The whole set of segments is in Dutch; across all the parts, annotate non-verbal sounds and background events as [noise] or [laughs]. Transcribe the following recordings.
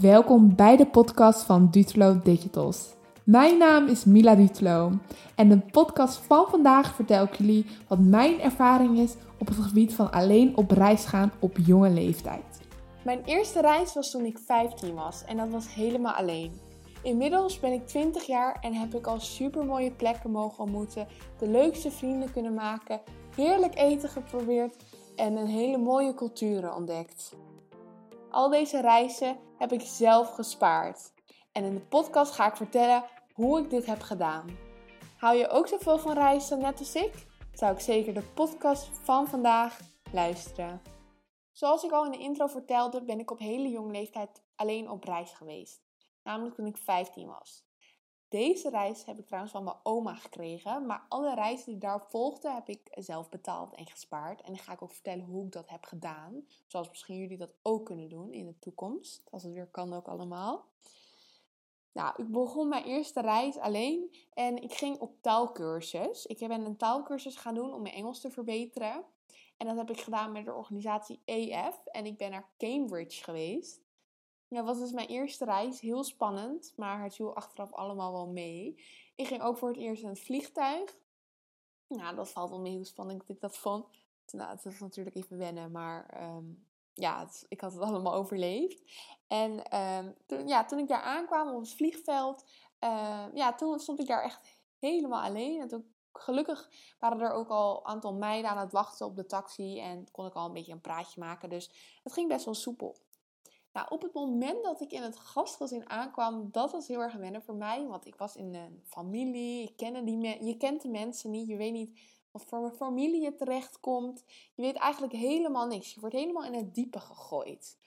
Welkom bij de podcast van Dutlo Digitals. Mijn naam is Mila Dutlo en de podcast van vandaag vertel ik jullie wat mijn ervaring is op het gebied van alleen op reis gaan op jonge leeftijd. Mijn eerste reis was toen ik 15 was en dat was helemaal alleen. Inmiddels ben ik 20 jaar en heb ik al super mooie plekken mogen ontmoeten, de leukste vrienden kunnen maken, heerlijk eten geprobeerd en een hele mooie culturen ontdekt. Al deze reizen heb ik zelf gespaard. En in de podcast ga ik vertellen hoe ik dit heb gedaan. Hou je ook zoveel van reizen net als ik? Zou ik zeker de podcast van vandaag luisteren. Zoals ik al in de intro vertelde, ben ik op hele jonge leeftijd alleen op reis geweest. Namelijk toen ik 15 was. Deze reis heb ik trouwens van mijn oma gekregen, maar alle reizen die daarop volgden heb ik zelf betaald en gespaard. En dan ga ik ook vertellen hoe ik dat heb gedaan. Zoals misschien jullie dat ook kunnen doen in de toekomst. Als het weer kan ook allemaal. Nou, ik begon mijn eerste reis alleen en ik ging op taalkursus. Ik ben een taalkursus gaan doen om mijn Engels te verbeteren. En dat heb ik gedaan met de organisatie EF. En ik ben naar Cambridge geweest. Ja, was dus mijn eerste reis. Heel spannend, maar het viel achteraf allemaal wel mee. Ik ging ook voor het eerst in het vliegtuig. Nou, dat valt wel mee hoe spannend ik dat vond. Nou, het was natuurlijk even wennen, maar ehm, ja, ik had het [laughs] allemaal overleefd. En ehm, toen, ja, toen ik daar aankwam op het vliegveld, uh, ja, toen stond ik daar echt helemaal alleen. En toen, gelukkig waren er ook al een aantal meiden aan het wachten op de taxi en kon ik al een beetje een praatje maken. Dus het ging best wel soepel. Nou, op het moment dat ik in het gastgezin aankwam, dat was heel erg wennen voor mij. Want ik was in een familie, die je kent de mensen niet, je weet niet wat voor een familie je terechtkomt. Je weet eigenlijk helemaal niks. Je wordt helemaal in het diepe gegooid.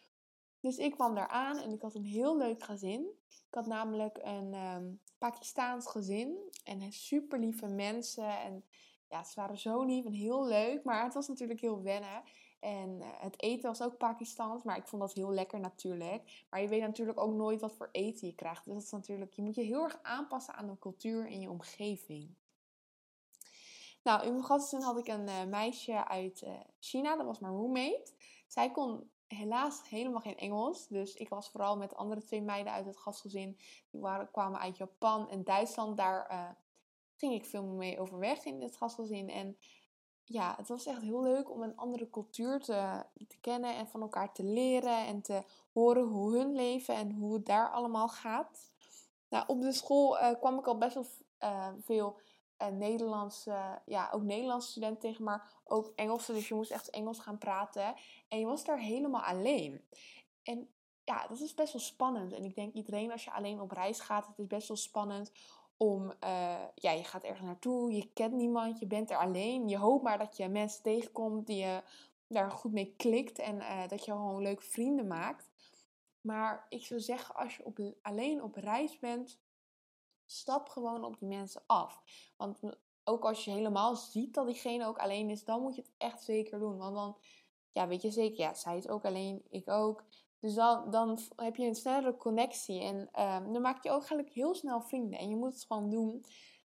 Dus ik kwam daar aan en ik had een heel leuk gezin. Ik had namelijk een um, Pakistaans gezin en super lieve mensen. En ja, ze waren zo lief en heel leuk, maar het was natuurlijk heel wennen. En eh, het eten was ook Pakistans, maar ik vond dat heel lekker natuurlijk. Maar je weet natuurlijk ook nooit wat voor eten je krijgt. Dus dat is natuurlijk, je moet je heel erg aanpassen aan de cultuur en je omgeving. Nou, in mijn gastzin had ik een uh, meisje uit uh, China, dat was mijn roommate. Zij kon helaas helemaal geen Engels, dus ik was vooral met andere twee meiden uit het gastgezin. Die waren, kwamen uit Japan en Duitsland. Daar ging ik veel mee overweg in het gastgezin. En ja, het was echt heel leuk om een andere cultuur te, te kennen en van elkaar te leren en te horen hoe hun leven en hoe het daar allemaal gaat. Nou, op de school uh, kwam ik al best wel uh, veel uh, Nederlandse, ja, ook Nederlandse studenten tegen, maar ook Engelse. Dus je moest echt Engels gaan praten. En je was daar helemaal alleen. En ja, dat is best wel spannend. En ik denk iedereen als je alleen op reis gaat, het is best wel spannend om, uh, ja, je gaat ergens naartoe, je kent niemand, je bent er alleen. Je hoopt maar dat je mensen tegenkomt die je daar goed mee klikt en uh, dat je gewoon leuke vrienden maakt. Maar ik zou zeggen, als je op, alleen op reis bent, stap gewoon op die mensen af. Want ook als je helemaal ziet dat diegene ook alleen is, dan moet je het echt zeker doen. Want dan, ja, weet je zeker, ja, zij is ook alleen, ik ook. Dus dan, dan heb je een snellere connectie en um, dan maak je ook eigenlijk heel snel vrienden. En je moet het gewoon doen,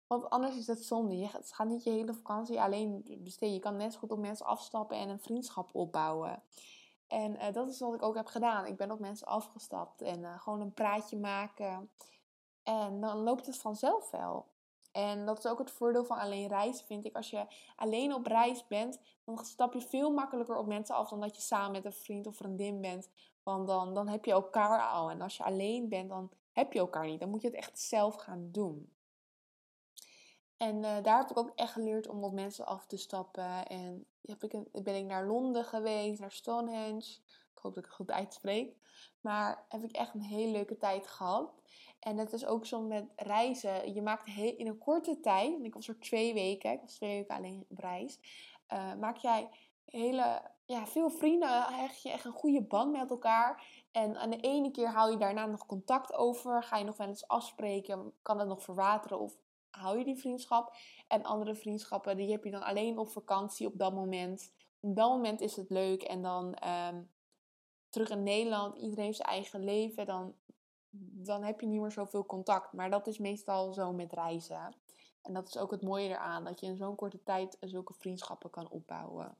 want anders is het zonde. Je gaat niet je hele vakantie alleen besteden. Je kan net zo goed op mensen afstappen en een vriendschap opbouwen. En uh, dat is wat ik ook heb gedaan. Ik ben op mensen afgestapt en uh, gewoon een praatje maken. En dan loopt het vanzelf wel. En dat is ook het voordeel van alleen reizen, vind ik. Als je alleen op reis bent, dan stap je veel makkelijker op mensen af dan dat je samen met een vriend of vriendin bent. Want dan, dan heb je elkaar al. En als je alleen bent, dan heb je elkaar niet. Dan moet je het echt zelf gaan doen. En uh, daar heb ik ook echt geleerd om op mensen af te stappen. En heb ik ben ik naar Londen geweest, naar Stonehenge. Ik hoop dat ik het goed uitspreek. Maar heb ik echt een hele leuke tijd gehad. En het is ook zo met reizen. Je maakt in een korte tijd, ik was er twee weken, ik was twee weken alleen op reis. Uh, maak jij hele, ja, veel vrienden, hecht je echt een goede band met elkaar. En aan de ene keer hou je daarna nog contact over. Ga je nog wel eens afspreken, kan het nog verwateren of hou je die vriendschap. En andere vriendschappen, die heb je dan alleen op vakantie op dat moment. Op dat moment is het leuk en dan um, terug in Nederland, iedereen zijn eigen leven, dan, dan heb je niet meer zoveel contact. Maar dat is meestal zo met reizen. En dat is ook het mooie eraan, dat je in zo'n korte tijd zulke vriendschappen kan opbouwen.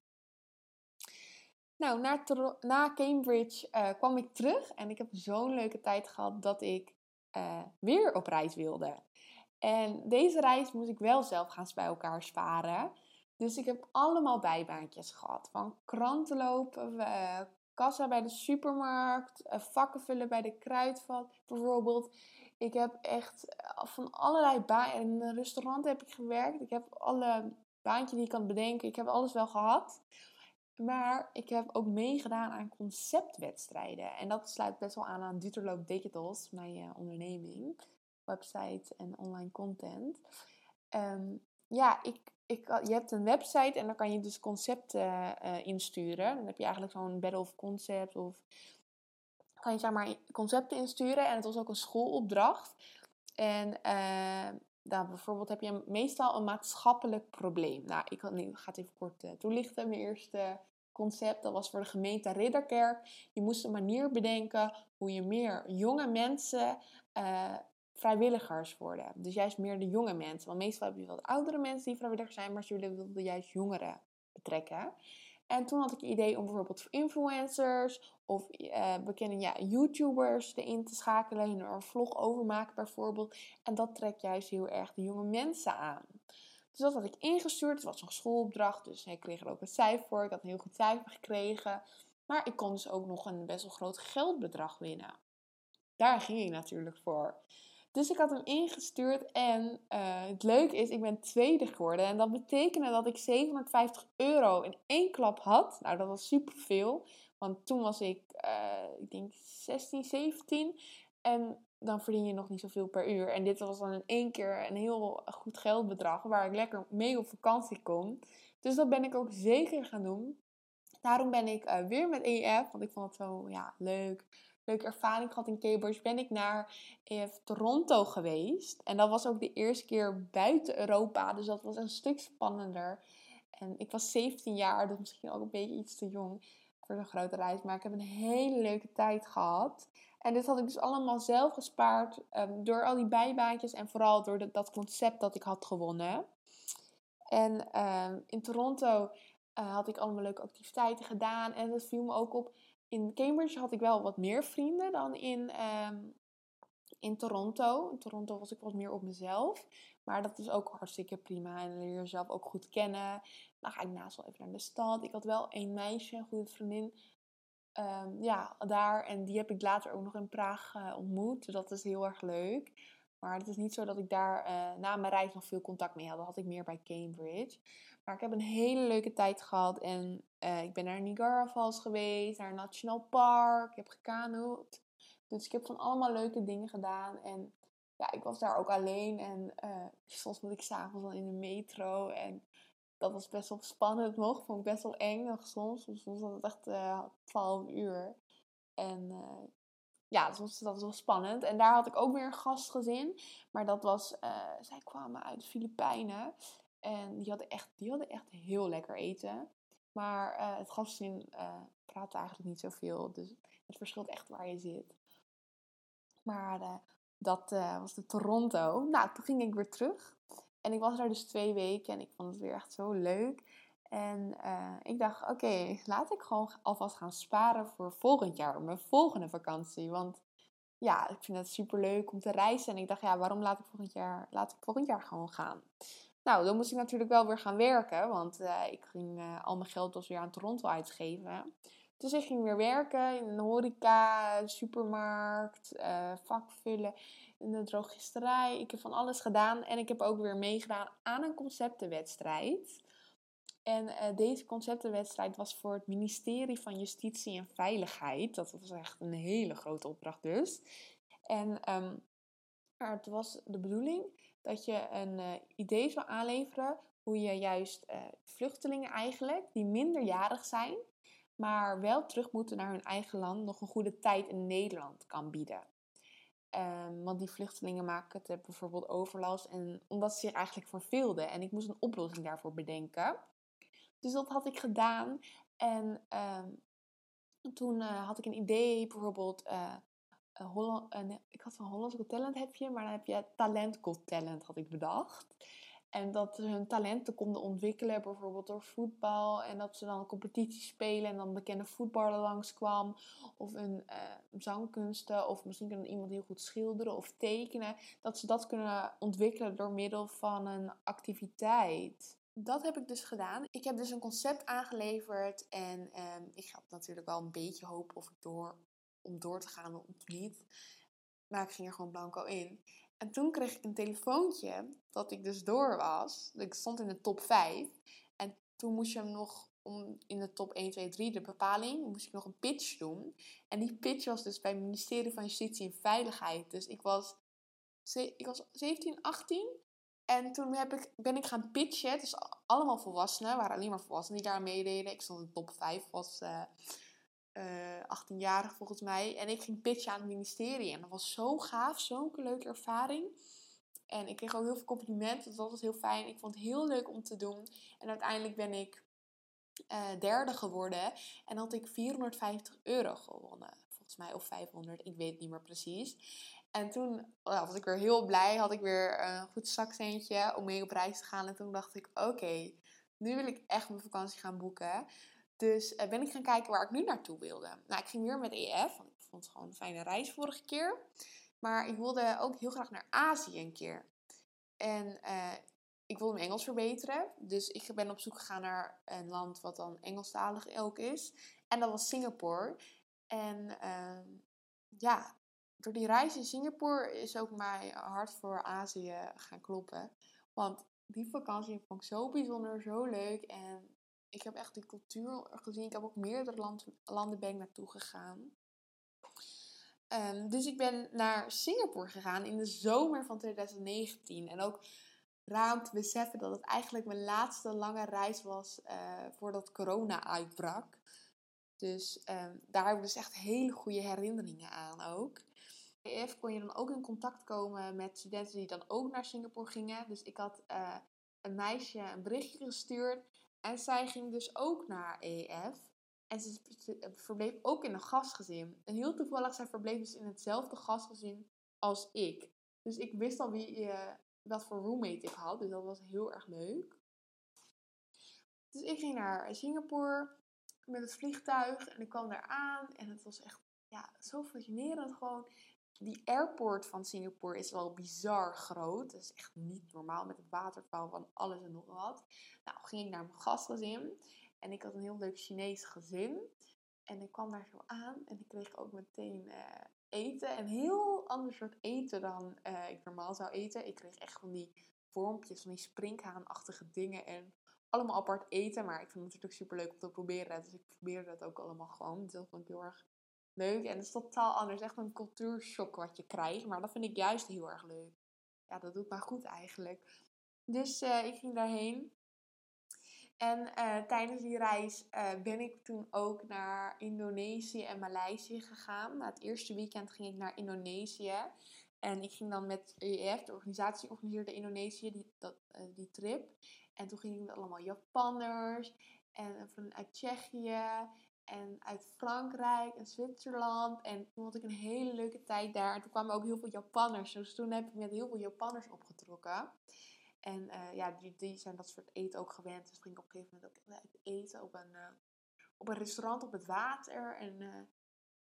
Nou, na, na Cambridge uh, kwam ik terug en ik heb zo'n leuke tijd gehad dat ik uh, weer op reis wilde. En deze reis moest ik wel zelf gaan bij elkaar sparen. Dus ik heb allemaal bijbaantjes gehad. Van kranten lopen, uh, kassa bij de supermarkt, vakken vullen bij de kruidvat bijvoorbeeld. Ik heb echt van allerlei banen. In een restaurant heb ik gewerkt. Ik heb alle baantjes die ik kan bedenken. Ik heb alles wel gehad. Maar ik heb ook meegedaan aan conceptwedstrijden. En dat sluit best wel aan aan Duterloop Digitals, mijn uh, onderneming. Website en online content. Um, ja, ik, ik, je hebt een website en dan kan je dus concepten uh, insturen. Dan heb je eigenlijk zo'n Battle of Concepts of kan je zeg maar concepten insturen. En het was ook een schoolopdracht. En uh, bijvoorbeeld heb je meestal een maatschappelijk probleem. Nou, ik, ga het even kort toelichten. Mijn eerste concept, dat was voor de gemeente Ridderkerk. Je moest een manier bedenken hoe je meer jonge mensen uh, vrijwilligers worden. Dus juist meer de jonge mensen. Want meestal heb je wel oudere mensen die vrijwilliger zijn, maar ze wilden juist jongeren betrekken. En toen had ik het idee om bijvoorbeeld voor influencers of uh, bekende ja, YouTubers erin te schakelen, hun er een vlog over maken bijvoorbeeld. En dat trekt juist heel erg de jonge mensen aan. Dus dat had ik ingestuurd. Het was een schoolopdracht, dus ik kreeg er ook een cijfer voor. Ik had een heel goed cijfer gekregen. Maar ik kon dus ook nog een best wel groot geldbedrag winnen. Daar ging ik natuurlijk voor. Dus ik had hem ingestuurd en uh, het leuke is, ik ben tweede geworden. En dat betekende dat ik 750 euro in één klap had. Nou, dat was superveel. Want toen was ik, uh, ik denk 16, 17. En dan verdien je nog niet zoveel per uur. En dit was dan in één keer een heel goed geldbedrag waar ik lekker mee op vakantie kon. Dus dat ben ik ook zeker gaan doen. Daarom ben ik uh, weer met EF, want ik vond het zo ja, leuk leuke ervaring gehad in Cambridge, ben ik naar eh, Toronto geweest. En dat was ook de eerste keer buiten Europa, dus dat was een stuk spannender. En ik was 17 jaar, dus misschien ook een beetje iets te jong voor zo'n grote reis. Maar ik heb een hele leuke tijd gehad. En dit had ik dus allemaal zelf gespaard um, door al die bijbaantjes en vooral door dat concept dat ik had gewonnen. En um, in Toronto uh, had ik allemaal leuke activiteiten gedaan. En dat viel me ook op in Cambridge had ik wel wat meer vrienden dan in, ehm, in Toronto. In Toronto was ik wat meer op mezelf. Maar dat is ook hartstikke prima. En leer jezelf ook goed kennen. Dan ga ik naast wel even naar de stad. Ik had wel een meisje, een goede vriendin. Um, ja, daar. En die heb ik later ook nog in Praag uh, ontmoet. Dat is heel erg leuk. Maar het is niet zo dat ik daar uh, na mijn reis nog veel contact mee had. Dat had ik meer bij Cambridge. Maar ik heb een hele leuke tijd gehad. En uh, ik ben naar Niagara Falls geweest, naar een nationaal park. Ik heb gekanoed. Dus ik heb van allemaal leuke dingen gedaan. En ja, ik was daar ook alleen. En soms moet ik s'avonds dan in de metro. En dat was best wel spannend nog. Vond ik best wel eng nog soms. Soms was het echt uh, 12 uur. En ja, dat was, dat was wel spannend. En daar had ik ook weer een gastgezin. Maar dat was, uh, zij kwamen uit de Filipijnen. En die hadden echt, die hadden echt heel lekker eten. Maar het gastgezin praatte eigenlijk niet zoveel. Dus het verschilt echt waar je zit. Maar dat was de Toronto. Nou, toen ging ik weer terug. En ik was daar dus twee weken. En ik vond het weer echt zo leuk. En uh, ik dacht, oké, laat ik gewoon alvast gaan sparen voor volgend jaar, mijn volgende vakantie. Want ja, ik vind het super leuk om te reizen. En ik dacht, ja, waarom laat ik volgend jaar, laat ik volgend jaar gewoon gaan? Nou, dan moest ik natuurlijk wel weer gaan werken, want uh, ik ging uh, al mijn geld dus weer aan Toronto uitgeven. Dus ik ging weer werken in een horeca, supermarkt, vakvullen, in de drogisterij. Ik heb van alles gedaan en ik heb ook weer meegedaan aan een conceptenwedstrijd. En uh, deze conceptenwedstrijd was voor het ministerie van Justitie en Veiligheid. Dat was echt een hele grote opdracht dus. En um, het was de bedoeling dat je een uh, idee zou aanleveren hoe je juist uh, vluchtelingen eigenlijk, die minderjarig zijn, maar wel terug moeten naar hun eigen land, nog een goede tijd in Nederland kan bieden. Um, want die vluchtelingen maken het bijvoorbeeld overlast en omdat ze zich eigenlijk verveelden. En ik moest een oplossing daarvoor bedenken. Dus dat had ik gedaan. En uh, toen uh, had ik een idee, bijvoorbeeld. Uh, ik had van Hollands Got Talent heb je, maar dan heb je Talent Got Talent had ik bedacht. En dat ze hun talenten konden ontwikkelen, bijvoorbeeld door voetbal. En dat ze dan een competitie spelen en dan bekende voetballer langskwam. Of een uh, zangkunsten. Of misschien kan iemand heel goed schilderen of tekenen. Dat ze dat kunnen ontwikkelen door middel van een activiteit. Dat heb ik dus gedaan. Ik heb dus een concept aangeleverd. En um, ik had natuurlijk wel een beetje hoop of ik door, om door te gaan of niet. Maar ik ging er gewoon blanco in. En toen kreeg ik een telefoontje dat ik dus door was. Ik stond in de top 5. En toen moest je hem nog om in de top 1, 2, 3, de bepaling, moest ik nog een pitch doen. En die pitch was dus bij het ministerie van Justitie en Veiligheid. Dus ik was, ik was 17, 18. En toen heb ik, ben ik gaan pitchen. Dus allemaal volwassenen, waren alleen maar volwassenen die daar meededen. Ik stond in de top 5, was uh, uh, 18-jarig volgens mij. En ik ging pitchen aan het ministerie. En dat was zo gaaf, zo'n leuke ervaring. En ik kreeg ook heel veel complimenten. Dus dat was heel fijn. Ik vond het heel leuk om te doen. En uiteindelijk ben ik uh, derde geworden. En had ik 450 euro gewonnen. Volgens mij, of 500, ik weet het niet meer precies. En toen oh was ik weer heel blij. Had ik weer een goed zakcentje om mee op reis te gaan. En toen dacht ik, oké, nu wil ik echt mijn vakantie gaan boeken. Dus uh, ben ik gaan kijken waar ik nu naartoe wilde. Nou, ik ging weer met EF, want ik vond het gewoon een fijne reis vorige keer. Maar ik wilde ook heel graag naar Azië een keer. En uh, ik wilde mijn Engels verbeteren. Dus ik ben op zoek gegaan naar een land wat dan Engelstalig ook is. En dat was Singapore. En uh, ja, door die reis in Singapore is ook mijn hart voor Azië gaan kloppen. Want die vakantie vond ik zo bijzonder, zo leuk. En ik heb echt die cultuur gezien. Ik heb ook meerdere land, landen ben ik naartoe gegaan. Um, dus ik ben naar Singapore gegaan in de zomer van 2019. En ook raam te beseffen dat het eigenlijk mijn laatste lange reis was uh, voordat corona uitbrak. Dus um, daar heb ik dus echt hele goede herinneringen aan ook. EF kon je dan ook in contact komen met studenten die dan ook naar Singapore gingen. Dus ik had uh, een meisje een berichtje gestuurd en zij ging dus ook naar EF. En ze verbleef ook in een gastgezin. En heel toevallig, zij verbleef dus in hetzelfde gastgezin als ik. Dus ik wist al wie, uh, wat voor roommate ik had. Dus dat was heel erg leuk. Dus ik ging naar Singapore met het vliegtuig. En ik kwam daar aan. En het was echt ja, zo fascinerend gewoon die airport van Singapore is wel bizar groot. Dat is echt niet normaal met het waterval van alles en nog wat. Nou, ging ik naar mijn gastgezin. En ik had een heel leuk Chinees gezin. En ik kwam daar zo aan en ik kreeg ook meteen uh, eten. Een heel ander soort eten dan uh, ik normaal zou eten. Ik kreeg echt van die vormpjes, van die sprinkhaanachtige dingen. En allemaal apart eten. Maar ik vind het natuurlijk super leuk om te proberen. Dus ik probeerde dat ook allemaal gewoon. Dus dat vond ik heel erg leuk. En het is totaal anders. Echt een cultuurshock wat je krijgt. Maar dat vind ik juist heel erg leuk. Ja, dat doet mij goed eigenlijk. Dus uh, ik ging daarheen. En uh, tijdens die reis uh, ben ik toen ook naar Indonesië en Maleisië gegaan. Na het eerste weekend ging ik naar Indonesië. En ik ging dan met EF, de organisatie organiseerde Indonesië, die, dat, die trip. En toen ging ik met allemaal Japanners en vanuit Tsjechië en uit Frankrijk en Zwitserland. En toen had ik een hele leuke tijd daar. En toen kwamen ook heel veel Japanners. Dus toen heb ik met heel veel Japanners opgetrokken. En uh, ja, die, die, zijn dat soort eten ook gewend. Dus ging ik op een gegeven moment ook eten op een, uh, op een restaurant op het water. En uh,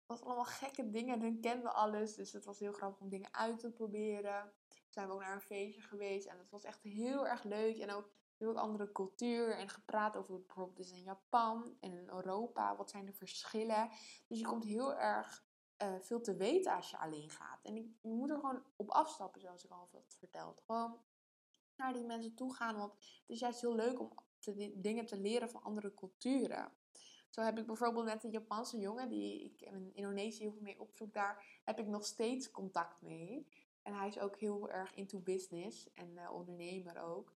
was allemaal gekke dingen. En hun kenden alles. Dus het was heel grappig om dingen uit te proberen. Toen zijn we ook naar een feestje geweest. En het was echt heel erg leuk. En ook heel andere cultuur en gepraat over hoe het bijvoorbeeld is in Japan en in Europa. Wat zijn de verschillen? Dus je komt heel erg uh, veel te weten als je alleen gaat. En je moet er gewoon op afstappen, zoals ik al had verteld. Gewoon naar die mensen toe gaan, want het is juist heel leuk om dingen te leren van andere culturen. Zo heb ik bijvoorbeeld met een Japanse jongen, die ik in Indonesië heel veel mee opzoek daar, heb ik nog steeds contact mee. En hij is ook heel erg into business en uh, ondernemer ook.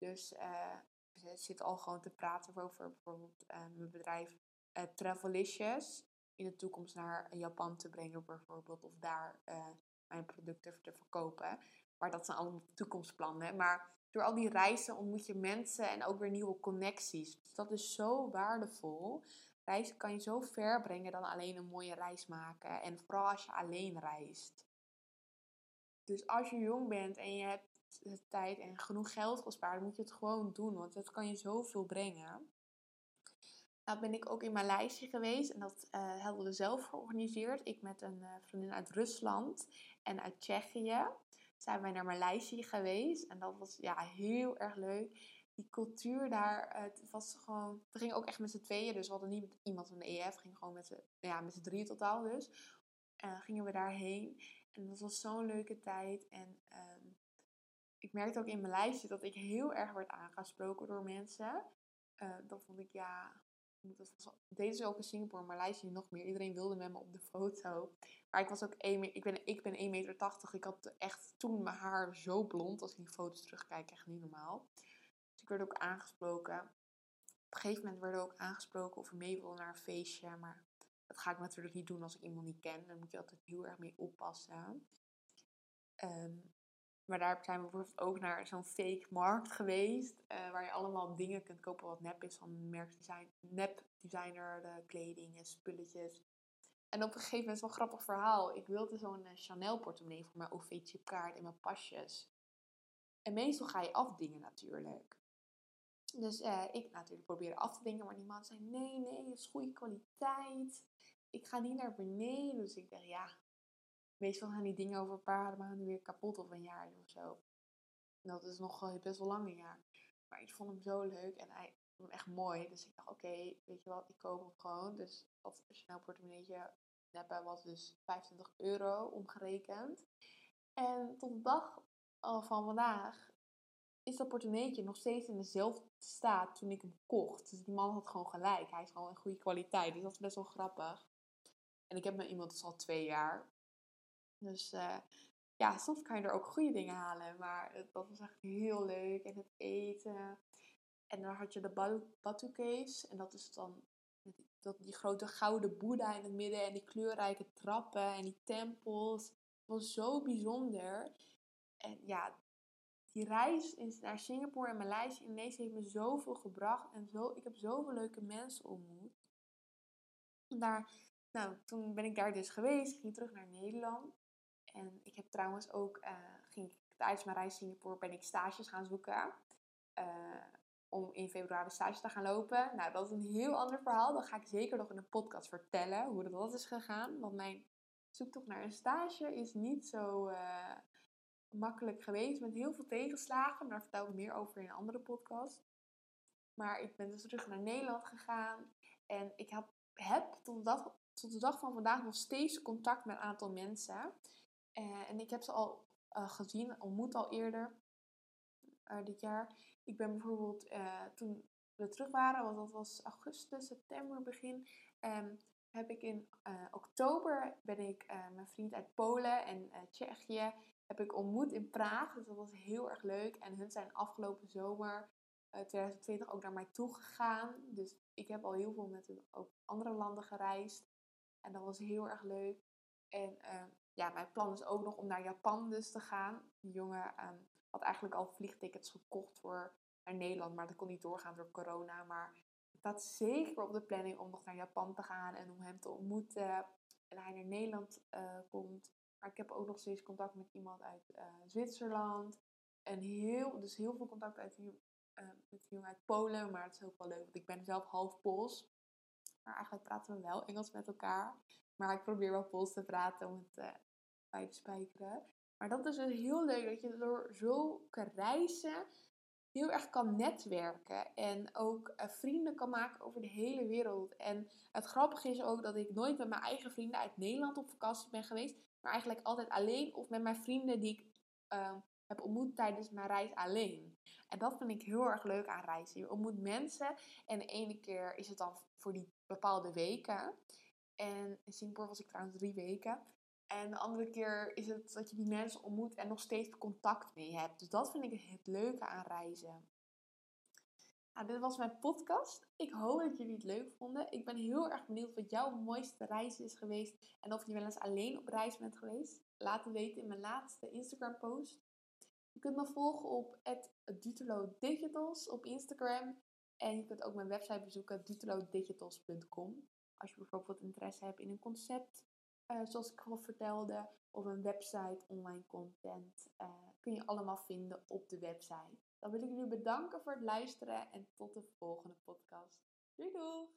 Dus uh, ze zit al gewoon te praten over bijvoorbeeld uh, mijn bedrijf uh, Travelicious. In de toekomst naar Japan te brengen bijvoorbeeld. Of daar mijn producten te verkopen. Maar dat zijn allemaal toekomstplannen. Maar door al die reizen ontmoet je mensen en ook weer nieuwe connecties. Dus dat is zo waardevol. Reizen kan je zo ver brengen dan alleen een mooie reis maken. En vooral als je alleen reist. Dus als je jong bent en je hebt tijd en genoeg geld sparen, moet je het gewoon doen. Want het kan je zoveel brengen. Nou ben ik ook in Maleisië geweest en dat uh, hadden we zelf georganiseerd. Ik met een uh, vriendin uit Rusland en uit Tsjechië zijn wij naar Maleisië geweest. En dat was ja, heel erg leuk. Die cultuur daar, het was gewoon... We gingen ook echt met z'n tweeën, dus we hadden niet met iemand van de EF. We gingen gewoon met z'n ja, met drieën totaal dus. gingen we daarheen. En dat was zo'n leuke tijd. En um, ik merkte ook in Maleisië dat ik heel erg werd aangesproken door mensen. dat vond ik ja, dat was, deden ze ook in Singapore, maar Maleisië nog meer. Iedereen wilde met me op de foto. Maar ik was ook 1 ik ben, ik ben 1,80 meter. Ik had echt toen mijn haar zo blond. Als ik die foto's terugkijk, echt niet normaal. Dus ik werd ook aangesproken. Op een gegeven moment werden we ook aangesproken of we mee wilden naar een feestje. Maar dat ga ik natuurlijk niet doen als ik iemand niet ken. Daar moet je altijd heel erg mee oppassen. Um, maar daar zijn we bijvoorbeeld ook naar zo'n fake markt geweest. Uh, waar je allemaal dingen kunt kopen wat nep is van merkdesign, nep designer, de kleding en spulletjes. En op een gegeven moment, wel een grappig verhaal. Ik wilde zo'n uh, Chanel portemonnee voor mijn OV-chipkaart en mijn pasjes. En meestal ga je afdingen natuurlijk. Dus ik natuurlijk proberen af te dingen, maar die man zei: nee, nee, het is goede kwaliteit. Ik ga niet naar beneden. Dus ik dacht: ja, meestal gaan die dingen over een paar maanden weer kapot of een jaar of zo. En dat is nog best wel lang een jaar. Maar ik vond hem zo leuk en hij vond hem echt mooi. Dus ik dacht, oké, weet je wat, ik koop hem gewoon. Dus dat Chanel portemonneetje neppen was dus 25 euro omgerekend. En tot de dag van vandaag is dat portemonneetje nog steeds in dezelfde staat toen ik hem kocht. Dus die man had gewoon gelijk. Hij is gewoon in goede kwaliteit. Dus dat is best wel grappig. En ik heb met iemand dus al twee jaar. Dus uh, ja, soms kan je er ook goede dingen halen. Maar dat was echt heel leuk. En het eten. En dan had je de Batu Caves. En dat is dan dat, die grote gouden boeddha in het midden. En die kleurrijke trappen en die tempels. Het was zo bijzonder. En ja, die reis naar Singapore en Maleisië Indonesië heeft me zoveel gebracht. En zo, ik heb zoveel leuke mensen ontmoet. Daar, nou, toen ben ik daar dus geweest. Ging terug naar Nederland. En ik heb trouwens ook, uh, ging ik, tijdens mijn reis Singapore ben ik stages gaan zoeken. Uh, om in februari stage te gaan lopen. Nou, dat is een heel ander verhaal. Dat ga ik zeker nog in een podcast vertellen hoe dat is gegaan. Want mijn zoektocht naar een stage is niet zo uh, makkelijk geweest. Met heel veel tegenslagen. Maar daar vertel ik meer over in een andere podcast. Maar ik ben dus terug naar Nederland gegaan. En ik heb, heb tot, tot de dag van vandaag nog steeds contact met een aantal mensen. Uh, en ik heb ze al uh, gezien, ontmoet al eerder uh, dit jaar. Ik ben bijvoorbeeld toen we terug waren, want dat was augustus, september begin. Um, heb ik in oktober ben ik mijn vriend uit Polen en Tsjechië heb ik ontmoet in Praag. Dus dat was heel erg leuk. En hun zijn afgelopen zomer 2020 ook naar mij toe gegaan. Dus ik heb al heel veel met hun ook andere landen gereisd. En dat was heel erg leuk. En ja, mijn plan is ook nog om naar Japan dus te gaan. Die jongen um, had eigenlijk al vliegtickets gekocht voor naar Nederland, maar dat kon niet doorgaan door corona. Maar het staat zeker op de planning om nog naar Japan te gaan en om hem te ontmoeten. En hij naar Nederland uh, komt. Maar ik heb ook nog steeds contact met iemand uit uh, Zwitserland. En heel, dus heel veel contact uit uh, met die jongen uit Polen. Maar het is ook wel leuk, want ik ben zelf half Pools. Maar eigenlijk praten we wel Engels met elkaar. Maar ik probeer wel Pools te praten om het uh, bij te spijkeren. Maar dat is dus heel leuk dat je door zulke reizen heel erg kan netwerken. En ook uh, vrienden kan maken over de hele wereld. En het grappige is ook dat ik nooit met mijn eigen vrienden uit Nederland op vakantie ben geweest. Maar eigenlijk altijd alleen of met mijn vrienden die ik uh, heb ontmoet tijdens mijn reis alleen. En dat vind ik heel erg leuk aan reizen. Je ontmoet mensen en de ene keer is het dan voor die bepaalde weken. En in Singapore was ik trouwens drie weken. En de andere keer is het dat je die mensen ontmoet en nog steeds contact mee hebt. Dus dat vind ik het leuke aan reizen. Nou, dit was mijn podcast. Ik hoop dat jullie het leuk vonden. Ik ben heel erg benieuwd wat jouw mooiste reis is geweest. En of je wel eens alleen op reis bent geweest. Laat het weten in mijn laatste Instagram post. Je kunt me volgen op Digitals op Instagram. En je kunt ook mijn website bezoeken, dutelodigitals.com. Als je bijvoorbeeld interesse hebt in een concept uh, zoals ik al vertelde, of een website, online content, uh, kun je allemaal vinden op de website. Dan wil ik jullie bedanken voor het luisteren en tot de volgende podcast. Doei doeg!